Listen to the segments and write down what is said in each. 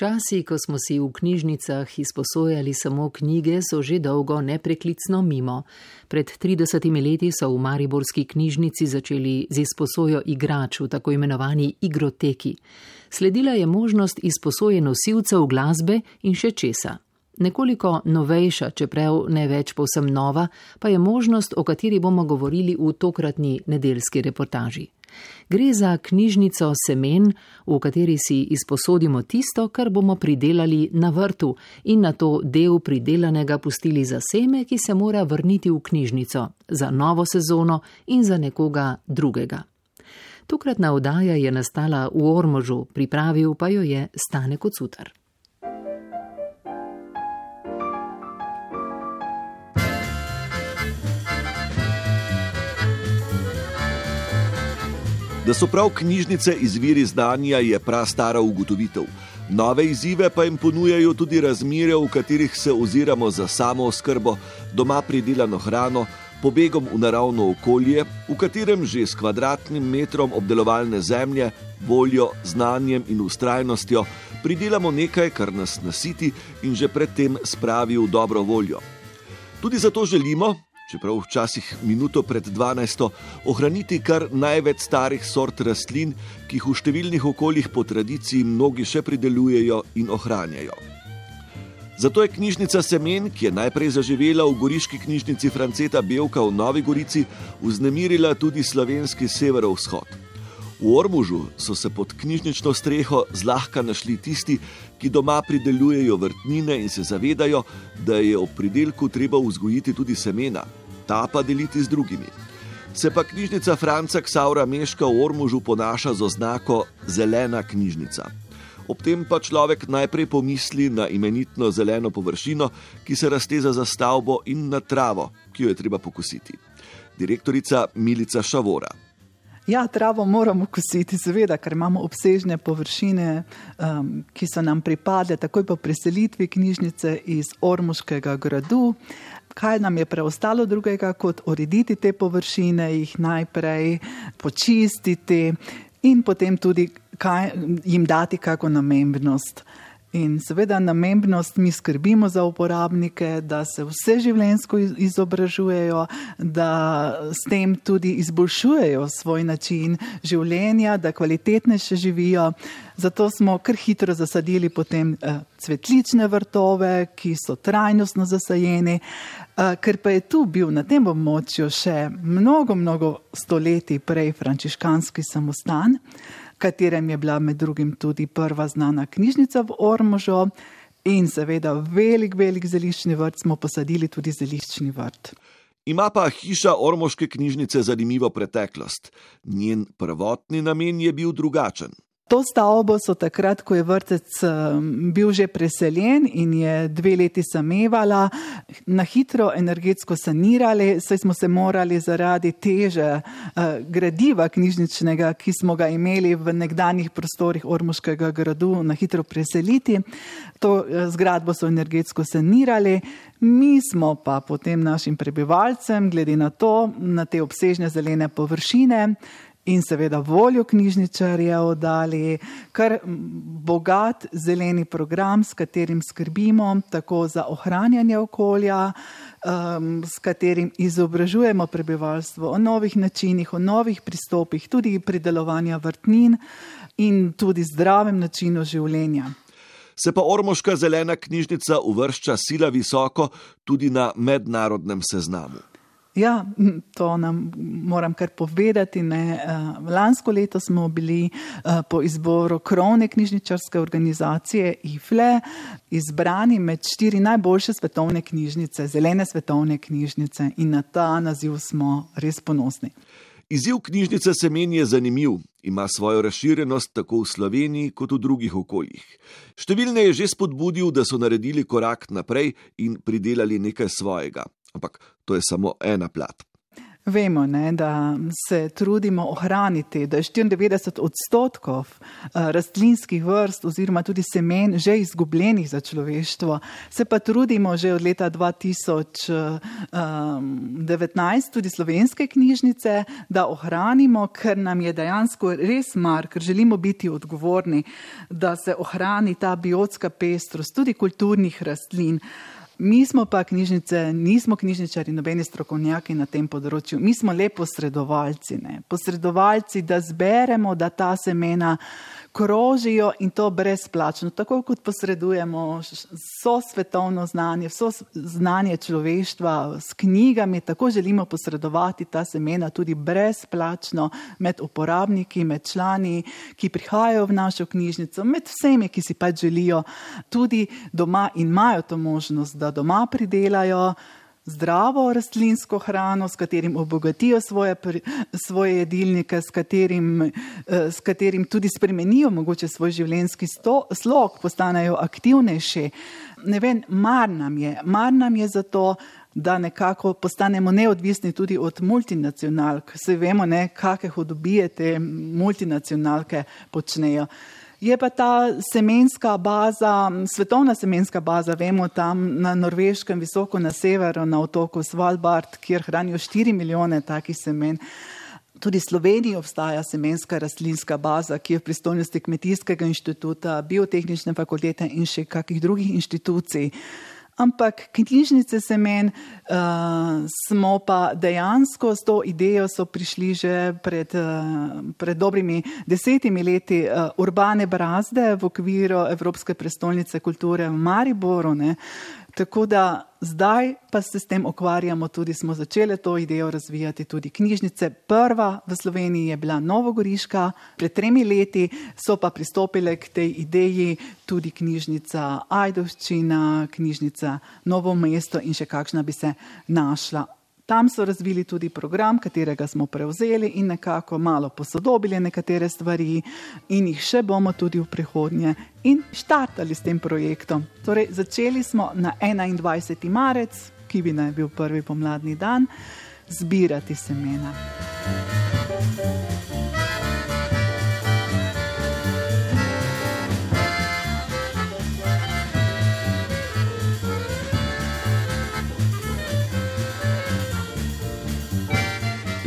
Časi, ko smo si v knjižnicah izposojali samo knjige, so že dolgo nepreklicno mimo. Pred 30 leti so v Mariborski knjižnici začeli z izposojo igrač v tako imenovani igroteki. Sledila je možnost izposoje nosilcev glasbe in še česa. Nekoliko novejša, čeprav ne več povsem nova, pa je možnost, o kateri bomo govorili v tokratni nedeljski reportaži. Gre za knjižnico semen, v kateri si izposodimo tisto, kar bomo pridelali na vrtu in na to del pridelanega pustili za seme, ki se mora vrniti v knjižnico za novo sezono in za nekoga drugega. Tokratna oddaja je nastala v Ormožu, pripravil pa jo je Stane Kocutar. Da so prav knjižnice izviri znanja, je prastara ugotovitev. Nove izzive pa jim ponujajo tudi razmere, v katerih se oziramo za samo oskrbo, doma pridelano hrano, pobegom v naravno okolje, v katerem že s kvadratnim metrom obdelovalne zemlje, voljo, znanjem in ustrajnostjo pridelamo nekaj, kar nas nasiti in že predtem spravi v dobro voljo. Tudi zato želimo, čeprav včasih minuto pred 12. ohraniti kar največ starih sort rastlin, ki jih v številnih okoljih po tradiciji mnogi še pridelujejo in ohranjajo. Zato je knjižnica semen, ki je najprej zaživela v goriški knjižnici Franceta Belka v Novi Gorici, vznemirila tudi slovenski severovzhod. V Ormužu so se pod knjižnično streho zlahka našli tisti, ki doma pridelujejo vrtnine in se zavedajo, da je ob pridelku treba vzgojiti tudi semena, ta pa deliti z drugimi. Se pa knjižnica Franca Ksaura Meška v Ormužu ponaša z oznako zelena knjižnica. Ob tem pa človek najprej pomisli na imenitno zeleno površino, ki se razteza za stavbo in na travo, ki jo je treba pokusiti. Direktorica Milica Šavora. Ja, travo moramo kositi, seveda, ker imamo obsežne površine, um, ki so nam pripadle takoj po preselitvi knjižnice iz Ormuškega gradu. Kaj nam je preostalo drugega, kot urediti te površine, jih najprej počistiti in potem tudi kaj, jim dati kako namembnost. In seveda namembnost mi skrbimo za uporabnike, da se vse življensko izobražujejo, da s tem tudi izboljšujejo svoj način življenja, da kvalitetne še živijo. Zato smo kar hitro zasadili potem eh, cvetlične vrtove, ki so trajnostno zasajeni, eh, ker pa je tu bil na tem območju še mnogo, mnogo stoletij prej frančiškanski samostan katerem je bila med drugim tudi prva znana knjižnica v Ormožu. In seveda, velik, velik zeliščni vrt smo posadili tudi zeliščni vrt. Ima pa hiša Ormoške knjižnice zanimivo preteklost. Njen prvotni namen je bil drugačen. To stavbo so takrat, ko je vrtec bil že preseljen in je dve leti samevala, na hitro energetsko sanirali, saj smo se morali zaradi teže eh, gradiva knjižničnega, ki smo ga imeli v nekdanjih prostorih Ormuškega gradu, na hitro preseliti. To eh, zgradbo so energetsko sanirali, mi smo pa potem našim prebivalcem, glede na to, na te obsežne zelene površine, in seveda voljo knjižničarjev dali kar bogat zeleni program, s katerim skrbimo tako za ohranjanje okolja, um, s katerim izobražujemo prebivalstvo o novih načinih, o novih pristopih, tudi pridelovanja vrtnin in tudi zdravem načinu življenja. Se pa Ormoška zelena knjižnica uvršča sila visoko tudi na mednarodnem seznamu. Ja, to nam moram kar povedati. Ne. Eh, lansko leto smo bili eh, po izboru krovne knjižničarske organizacije IFLE izbrani med štiri najboljše svetovne knjižnice, zelene svetovne knjižnice in na ta naziv smo res ponosni. Izziv knjižnice semen je zanimiv, ima svojo razširjenost tako v Sloveniji kot v drugih okoljih. Številne je že spodbudil, da so naredili korak naprej in pridelali nekaj svojega. Ampak to je samo ena plat. Vemo, ne, da se trudimo ohraniti, da je 94 odstotkov eh, rastlinskih vrst oziroma tudi semen že izgubljenih za človeštvo. Se pa trudimo že od leta 2019, eh, tudi slovenske knjižnice, da ohranimo, ker nam je dejansko res mar, ker želimo biti odgovorni, da se ohrani ta biotska pestrost tudi kulturnih rastlin. Mi smo pa knjižnice, nismo knjižničari, nobeni strokovnjaki na tem področju. Mi smo le posredovalci, ne? posredovalci, da zberemo, da ta semena krožijo in to brezplačno. Tako kot posredujemo vso svetovno znanje, vso znanje človeštva s knjigami, tako želimo posredovati ta semena tudi brezplačno med uporabniki, med člani, ki prihajajo v našo knjižnico, med vsemi, ki si pač želijo tudi doma in imajo to možnost, da doma pridelajo zdravo rastlinsko hrano, s katerim obogatijo svoje, svoje jedilnike, s katerim, eh, s katerim tudi spremenijo mogoče svoj življenjski sto, slog, postanejo aktivnejši. Ne vem, mar nam je, mar nam je zato, da nekako postanemo neodvisni tudi od multinacionalk. Se vemo, ne, kakšne hudobije te multinacionalke počnejo. Je pa ta semenska baza, svetovna semenska baza, vemo tam na Norveškem, visoko na severu, na otoku Svalbard, kjer hranijo 4 milijone takih semen. Tudi v Sloveniji obstaja semenska rastlinska baza, ki je v pristojnosti Kmetijskega inštituta, Biotehnične fakultete in še kakih drugih inštitucij ampak knjižnice semen uh, smo pa dejansko s to idejo prišli že pred, uh, pred dobrimi desetimi leti uh, urbane brazde v okviru Evropske prestolnice kulture v Mariboru. Ne, Tako da zdaj pa se s tem ukvarjamo, tudi smo začeli to idejo razvijati, tudi knjižnice. Prva v Sloveniji je bila Novogoriška, pred tremi leti so pa pristopile k tej ideji tudi knjižnica Ajdovščina, knjižnica Novo mesto in še kakšna bi se našla Tam so razvili tudi program, katerega smo prevzeli in nekako malo posodobili nekatere stvari, in jih še bomo tudi v prihodnje in štartali s tem projektom. Torej, začeli smo na 21. marec, ki bi naj bil prvi pomladni dan, zbirati semena.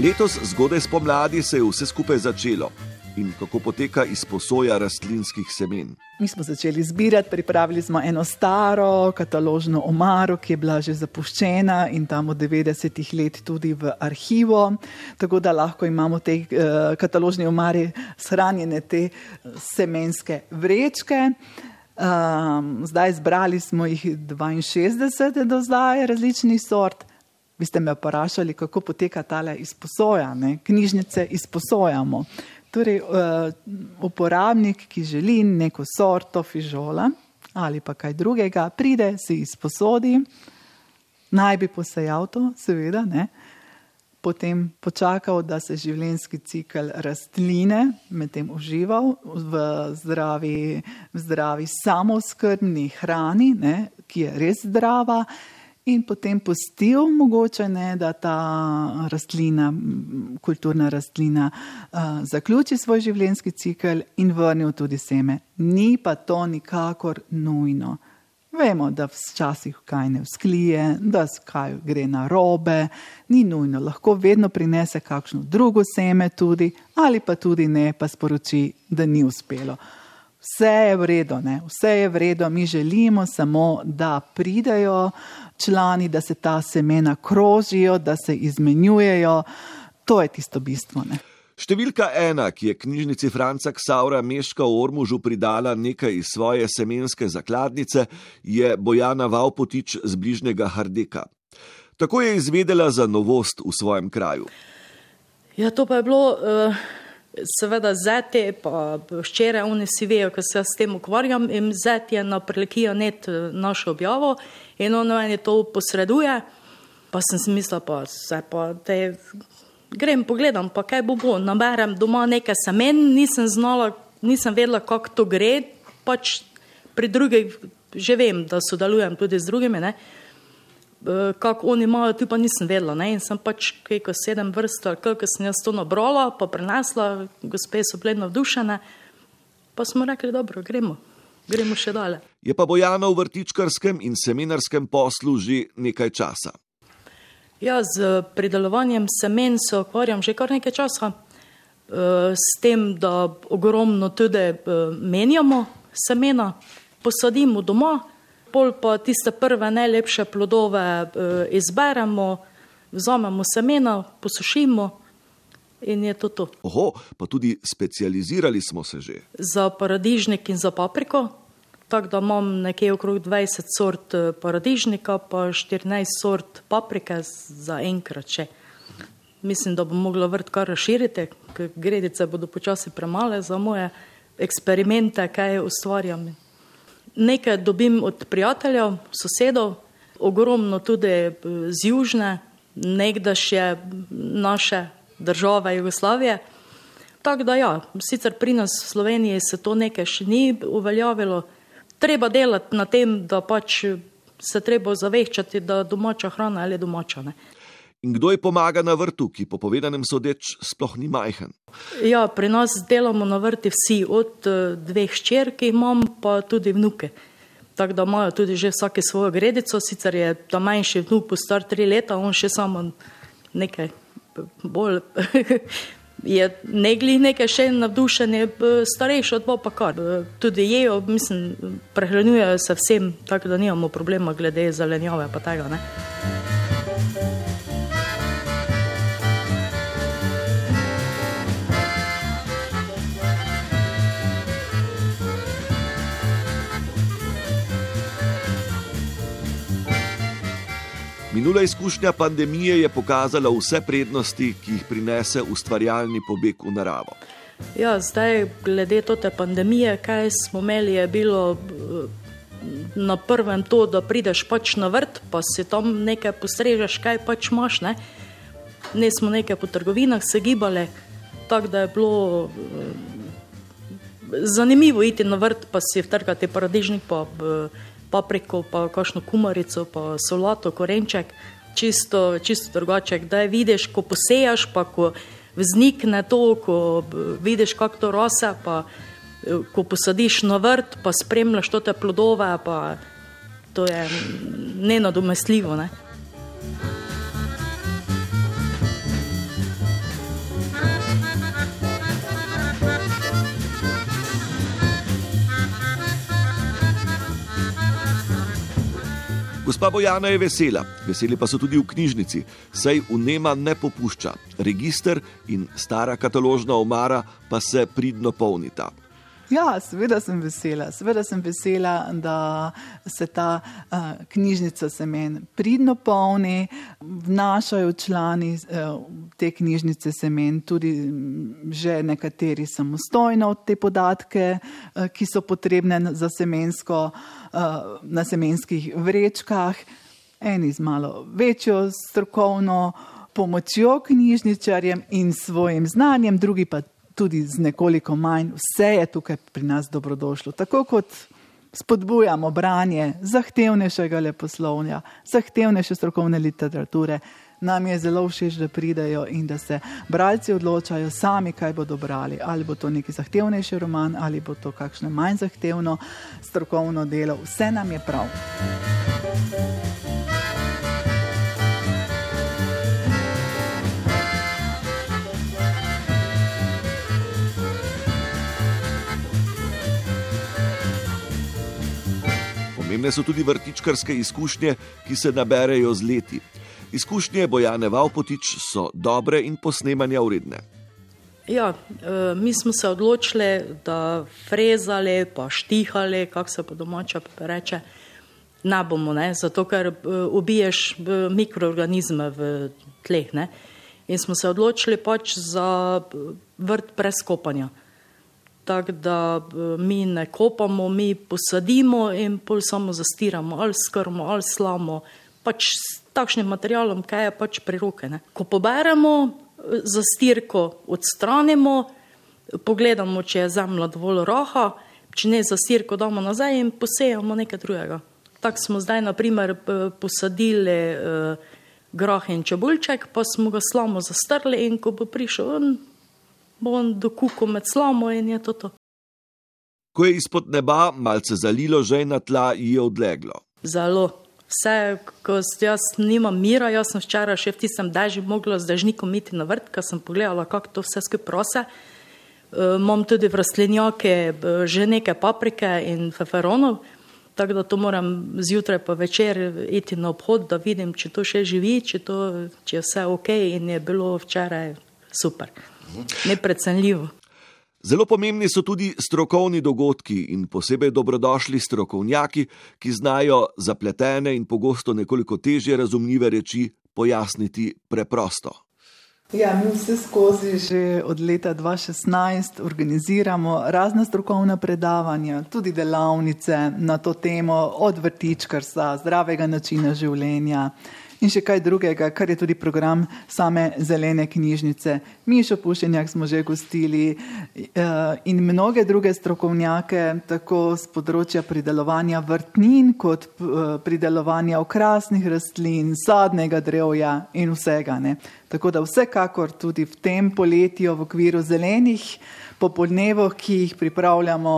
Letos, zgodaj spomladi, se je vse skupaj začelo. In kako poteka izposoja rastlinskih semen? Mi smo začeli zbirati, pripravili smo eno staro kataložno omaro, ki je bila že zapuščena in tam od 90-ih let tudi v arhivu, tako da lahko imamo v tej uh, kataložni omari shranjene te uh, semenske vrečke. Um, zdaj zbrali smo jih 62 do zdaj različnih sort. Vi ste me vprašali, kako poteka ta izposoja. Ne? Knjižnice izposojamo. Torej, uh, uporabnik, ki želi neko sorto fižola ali pa kaj drugega, pride, si izposodi, naj bi posejal to, seveda, ne? potem počakal, da se življenjski cikl rastline medtem užival v zdravi, v zdravi samoskrbni hrani, ne? ki je res zdrava in potem pustil, mogoče ne, da ta rastlina, kulturna rastlina, uh, zaključi svoj življenjski cikl in vrnil tudi seme. Ni pa to nikakor nujno. Vemo, da včasih kaj ne vzklije, da kaj gre na robe, ni nujno, lahko vedno prinese kakšno drugo seme tudi, ali pa tudi ne, pa sporoči, da ni uspelo. Vse je v redu, ne? vse je v redu, mi želimo samo, da pridajo člani, da se ta semena krožijo, da se izmenjujejo. To je tisto bistvo. Ne? Številka ena, ki je knjižnici Franca Ksaura Meška v Ormužu pridala nekaj iz svoje semenske zakladnice, je Bojana Vaupotič z bližnjega Hardeka. Tako je izvedela za novost v svojem kraju. Ja, to pa je bilo. Uh seveda zeti, pa ščere, oni si vejo, ker se s tem ukvarjam in zeti je na prelekijo net eh, našo objavo in on meni to posreduje, pa sem si mislila, pa se pa te grem pogledam, pa kaj bo bo, naberem doma nekaj semen, nisem znala, nisem vedela, kako to gre, pač pri drugih že vem, da sodelujem tudi z drugimi, ne. Kako oni imajo, tu pa nisem vedela. Ne? In sem pač kaj sedem vrst, kako sem jaz to nabrala, pa prenesla, gospe so bile navdušene. Pa smo rekli, dobro, gremo, gremo še dalje. Je pa Bojana v vrtičkarskem in seminarskem poslu že nekaj časa. Ja, z pridelovanjem semen se ukvarjam že kar nekaj časa, s tem, da ogromno tudi menjamo semena, posadimo doma pol pa tiste prve najlepše plodove eh, izberemo, vzamemo semena, posušimo in je to to. Oho, pa tudi specializirali smo se že. Za paradižnik in za papriko, tako da imam nekje okrog 20 sort eh, paradižnika, pa 14 sort paprike za enkrat še. Mislim, da bom mogla vrt kar razširiti, ker gredice bodo počasi premale za moje eksperimente, kaj ustvarjam. Nekaj dobim od prijateljev, sosedov, ogromno tudi eh, z južne, nekdaš je naše države Jugoslavije. Tako da ja, sicer pri nas v Sloveniji se to nekaj še ni uveljavilo. Treba delati na tem, da pač se treba zaveščati, da domača hrana ali domača. Ne. In kdo je pomaga na vrtu, ki po povedanem sodeč sploh ni majhen? Ja, pri nas delamo na vrti vsi, od eh, dveh ščer, ki imam, pa tudi vnuke. Tako da imajo tudi že vsake svojo gredico, sicer je ta manjši vnuk, star tri leta, on še samo nekaj bolj. Je negli nekaj še navdušen, je starejši od pa kar. Tudi jejo, mislim, prehranjujejo se vsem, tako da nimamo problema glede zelenjave pa tega. Ne? Minula izkušnja pandemije je pokazala vse prednosti, ki jih prinese ustvarjalni pobeg v naravo. Ja, zdaj, glede te pandemije, kaj smo imeli, je bilo eh, na prvem to, da prideš pač na vrt, pa si tam nekaj postrežeš, kaj pač imaš. Ne, ne smo nekaj po trgovinah se gibali, tako da je bilo eh, zanimivo iti na vrt, pa si vtrkati paradižnik. Pa, eh, papriko, pa kakšno kumarico, pa solato, korenček, čisto, čisto drugače. Da je vidiš, ko posejaš, pa ko vznikne to, ko vidiš, kako to rose, pa ko posadiš na vrt, pa spremljaš te plodove, pa to je nenadomestljivo. Ne? Gospa Bojana je vesela, veseli pa so tudi v knjižnici, saj vnema ne popušča. Registr in stara kataložna omara pa se pridno polnita. Ja, seveda sem vesela. Seveda sem vesela, da se ta uh, knjižnica semen pridno polni, vnašajo člani uh, te knjižnice semen, tudi že nekateri samostojno te podatke, uh, ki so potrebne za semensko, uh, na semenskih vrečkah, eni z malo večjo strokovno pomočjo knjižničarjem in svojim znanjem, drugi pa tudi z nekoliko manj, vse je tukaj pri nas dobrodošlo. Tako kot spodbujamo branje zahtevnejšega leposlovja, zahtevnejše strokovne literature, nam je zelo všeč, da pridejo in da se bralci odločajo sami, kaj bodo brali. Ali bo to neki zahtevnejši roman, ali bo to kakšno manj zahtevno strokovno delo. Vse nam je prav. Pomembne so tudi vrtičkarske izkušnje, ki se naberejo z leti. Izkušnje Bojane Vaupotič so dobre in posnemanja uredne. Ja, e, mi smo se odločili, da frezali, pa štihali, kako se po domača reče, ne bomo, ne? zato ker e, ubiješ e, mikroorganizme v tleh. Ne? In smo se odločili pač za vrt brez kopanja tako da eh, mi ne kopamo, mi posadimo in pol samo zastiramo, ali skrmo, ali slamo, pač s takšnim materialom, kaj je pač pri roke. Ne. Ko poberemo eh, zastirko, odstranimo, pogledamo, če je zemlja dovolj roha, če ne zastirko damo nazaj in posejamo nekaj drugega. Tako smo zdaj, na primer, posadili uh, groh in čebulček, pa smo ga slamo zastrli in ko bo prišel, on, bo on dokukal med slamo in je to to. Ko je izpod neba malce zalilo že na tla, je odleglo. Zelo. Vse, ko jaz nimam mira, jaz sem včeraj še v tistem dežju mogla z dežnikom iti na vrt, ker sem pogledala, kako to vse skupaj prose. Uh, imam tudi v rastlinjake že nekaj paprike in feferonov, tako da to moram zjutraj pa večer iti na obhod, da vidim, če to še živi, če, to, če je vse ok in je bilo včeraj super. Neprecenljivo. Zelo pomembni so tudi strokovni dogodki in posebej dobrodošli strokovnjaki, ki znajo zapletene in pogosto nekoliko težje razumljive reči pojasniti preprosto. Ja, mi vse skozi že od leta 2016 organiziramo razne strokovne predavanja, tudi delavnice na to temo, od vrtičkarstva, zdravega načina življenja in še kaj drugega, kar je tudi program same zelene knjižnice. Mišo Pušenjak smo že gostili eh, in mnoge druge strokovnjake, tako z področja pridelovanja vrtnin, kot eh, pridelovanja okrasnih rastlin, sadnega drevja in vsega. Ne. Tako da vsekakor tudi v tem poletju v okviru zelenih popolnevo, ki jih pripravljamo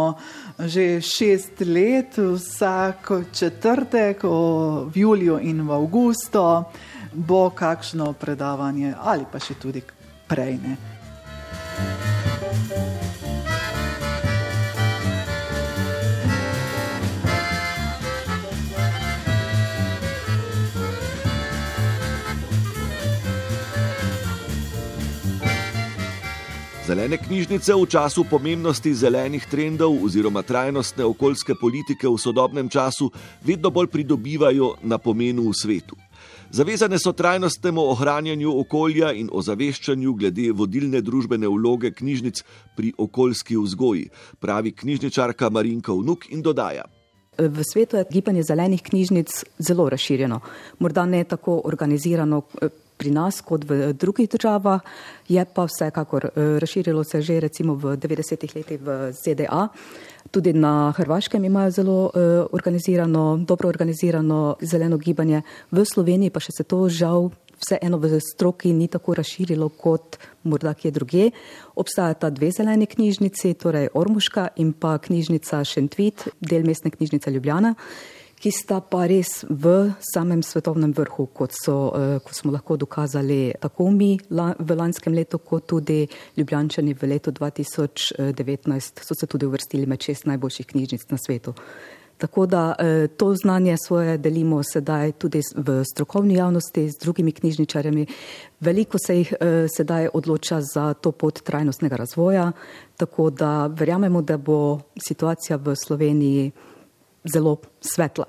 že šest let, vsako četrtek v juliju in v avgustu bo kakšno predavanje ali pa še tudi prej. Ne. Zelene knjižnice v času pomembnosti zelenih trendov oziroma trajnostne okoljske politike v sodobnem času vedno bolj pridobivajo na pomenu v svetu. Zavezane so trajnostnemu ohranjanju okolja in ozaveščanju glede vodilne družbene vloge knjižnic pri okoljski vzgoji, pravi knjižničarka Marinka Vnuk in dodaja. V svetu je gibanje zelenih knjižnic zelo razširjeno, morda ne tako organizirano pri nas kot v drugih državah, je pa vsekakor eh, razširilo se že recimo v 90-ih letih v ZDA. Tudi na Hrvaškem imajo zelo uh, organizirano, dobro organizirano zeleno gibanje, v Sloveniji pa še se to žal vseeno v stroki ni tako razširilo kot morda kje druge. Obstajata dve zeleni knjižnici, torej Ormuška in pa knjižnica Šentvit, del mestne knjižnice Ljubljana ki sta pa res v samem svetovnem vrhu, kot, so, eh, kot smo lahko dokazali tako mi v lanskem letu, kot tudi Ljubljančani v letu 2019 so se tudi uvrstili med šest najboljših knjižnic na svetu. Tako da eh, to znanje svoje delimo sedaj tudi v strokovni javnosti z drugimi knjižničarjami. Veliko se jih eh, sedaj odloča za to pot trajnostnega razvoja, tako da verjamemo, da bo situacija v Sloveniji zelo svetla.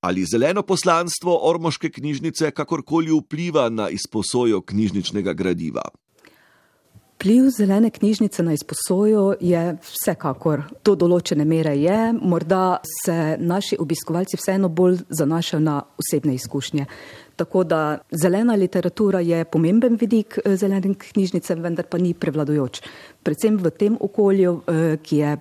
Ali zeleno poslanstvo Ormoške knjižnice kakorkoli vpliva na izposojo knjižničnega gradiva? Pliv zelene knjižnice na izposojo je vsekakor do določene mere je, morda se naši obiskovalci vseeno bolj zanašajo na osebne izkušnje. Tako da zelena literatura je pomemben vidik eh, zelene knjižnice, vendar pa ni prevladujoč. Predvsem v tem okolju, eh, ki je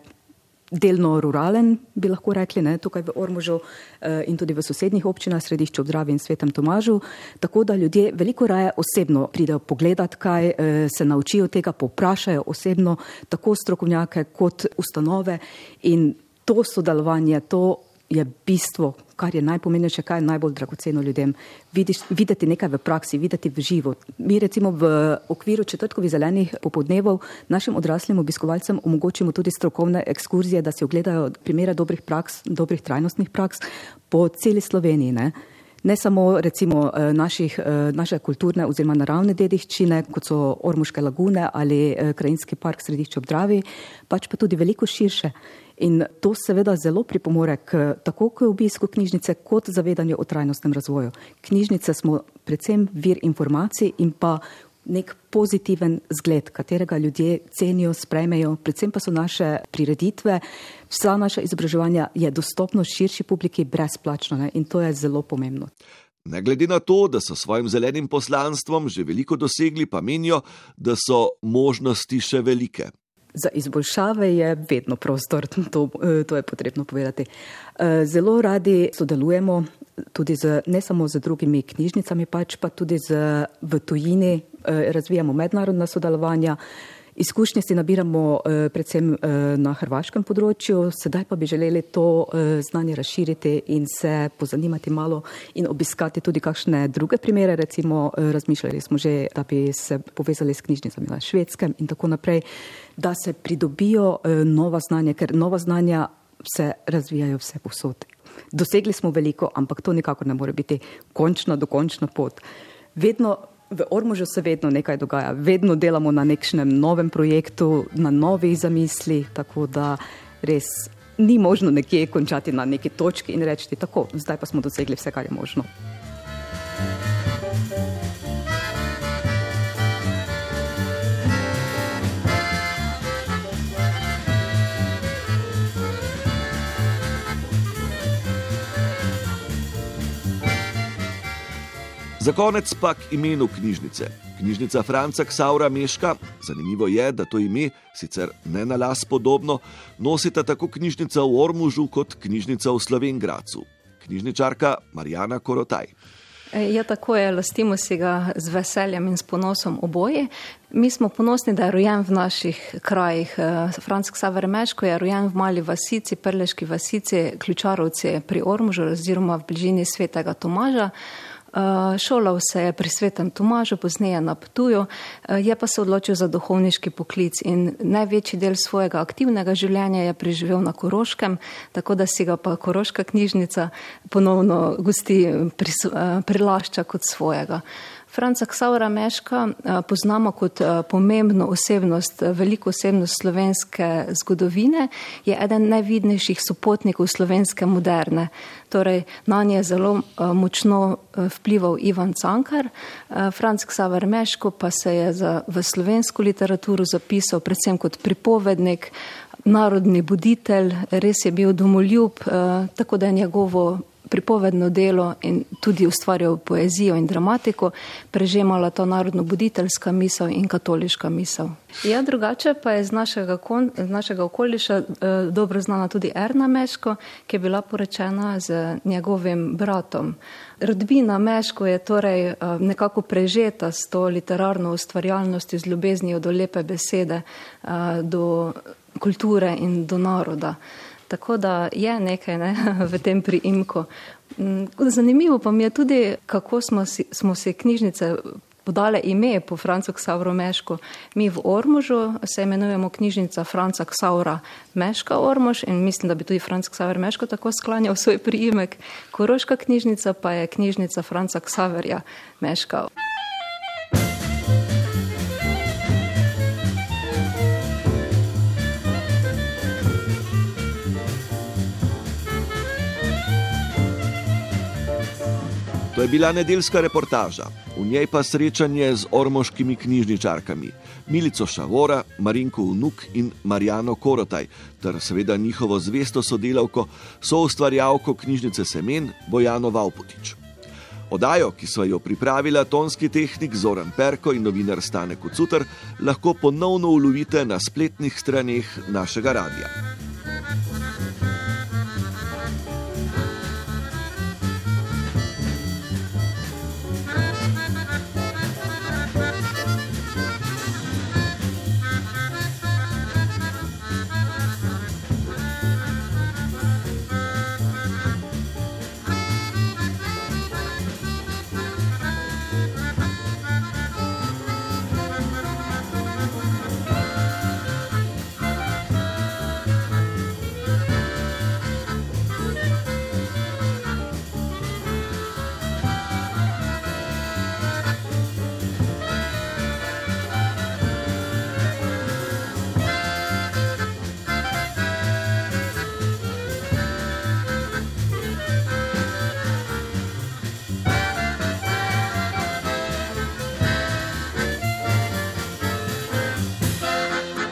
delno ruralen, bi lahko rekli, ne, tukaj v Ormužu eh, in tudi v sosednjih občinah, središču Obdravi in Svetem Tomažu, tako da ljudje veliko raje osebno pridejo pogledat, kaj eh, se naučijo tega, poprašajo osebno, tako strokovnjake kot ustanove. In to sodelovanje, to je bistvo, kar je najpomembnejše, kaj je najbolj dragoceno ljudem. Vidiš, videti nekaj v praksi, videti v živo. Mi recimo v okviru četrtkovi zelenih popodnevov našim odraslim obiskovalcem omogočimo tudi strokovne ekskurzije, da si ogledajo primere dobrih praks, dobrih trajnostnih praks po celi Sloveniji. Ne? Ne samo recimo eh, naših, eh, naše kulturne oziroma naravne dediščine, kot so Ormuške lagune ali eh, Krajinski park središče Obdravi, pač pa tudi veliko širše. In to seveda zelo pripomore k tako k obisku knjižnice, kot zavedanju o trajnostnem razvoju. Knjižnice smo predvsem vir informacij in pa nek pozitiven zgled, katerega ljudje cenijo, sprejmejo, predvsem pa so naše prireditve, vsa naša izobraževanja je dostopno širši publiki brezplačno ne? in to je zelo pomembno. Ne glede na to, da so svojim zelenim poslanstvom že veliko dosegli, pa menijo, da so možnosti še velike. za izboljšave je vedno prostor, to, to je potrebno povedati. Zelo radi sodelujemo tudi z, ne samo z drugimi knjižnicami, pač pa tudi z, v tujini, razvijamo mednarodna sodelovanja. Izkušnje si nabiramo eh, predvsem eh, na hrvaškem področju, sedaj pa bi želeli to eh, znanje razširiti in se pozanimati malo in obiskati tudi kakšne druge primere. Recimo razmišljali smo že, da bi se povezali s knjižnicami na švedskem in tako naprej, da se pridobijo nova znanja, ker nova znanja se razvijajo vse posod. Dosegli smo veliko, ampak to nikakor ne more biti končna, dokončna pot. Vedno V Ormužu se vedno nekaj dogaja, vedno delamo na nekšnem novem projektu, na novih zamislih, tako da res ni možno nekje končati na neki točki in reči: tako, zdaj pa smo dosegli vse, kar je možno. Za konec pa k imenu knjižnice. Knjižnica Franca Ksaura Meška, zanimivo je, da to ime, sicer ne na las podobno, nosita tako knjižnica v Ormužu kot knjižnica v Slovengracu. Knjižničarka Marijana Korotaj. E, ja, tako je, lastimo si ga z veseljem in s ponosom oboje. Mi smo ponosni, da je rojen v naših krajih. E, Franc Ksaver Meško je rojen v mali vasici, prleški vasici, ključarovci pri Ormužu oziroma v bližini svetega Tomaža. Eh, šolal se je pri svetem Tomažu, pozneje na Ptuju, eh, je pa se odločil za duhovniški poklic in največji del svojega aktivnega življenja je preživel na Koroškem, tako da si ga pa Koroška knjižnica ponovno gosti eh, prilašča kot svojega. Franca Ksaura Meška eh, poznamo kot eh, pomembno osebnost, eh, veliko osebnost slovenske zgodovine, je eden najvidnejših sopotnikov slovenske moderne. Torej, na nje je zelo močno vplival Ivan Cankar. Franc Ksaver Meško pa se je za, v slovensko literaturo zapisal predvsem kot pripovednik, narodni buditelj, res je bil domoljub, tako da je njegovo pripovedno delo in tudi ustvarjal poezijo in dramatiko, prežemala ta narodno-buditeljska misel in katoliška misel. Ja, drugače pa je z našega, kon, z našega okoliša eh, dobro znana tudi Erna Meško, ki je bila porečena z njegovim bratom. Rodbina Meško je torej eh, nekako prežeta s to literarno ustvarjalnostjo, z ljubeznijo do lepe besede, eh, do kulture in do naroda. Tako da je nekaj ne, v tem priimku. Mm, zanimivo pa mi je tudi, kako smo si, smo si knjižnice podale ime po Francu Ksavru Meško. Mi v Ormužu se imenujemo knjižnica Franca Ksavra Meška Ormuž in mislim, da bi tudi Franc Ksavr Meško tako sklanjal svoj priimek. Koroška knjižnica pa je knjižnica Franca Ksaverja Meška. To je bila nedeljska reportaža, v njej pa srečanje z ormoškimi knjižničarkami Milico Šavora, Marinko Unuk in Marijano Korotaj, ter seveda njihovo zvesto sodelavko, so ustvarjalko knjižnice Semen Bojano Valpotič. Odajo, ki so jo pripravila tonski tehnik Zoran Perko in novinar Stane Kucutr, lahko ponovno ulovite na spletnih straneh našega radia.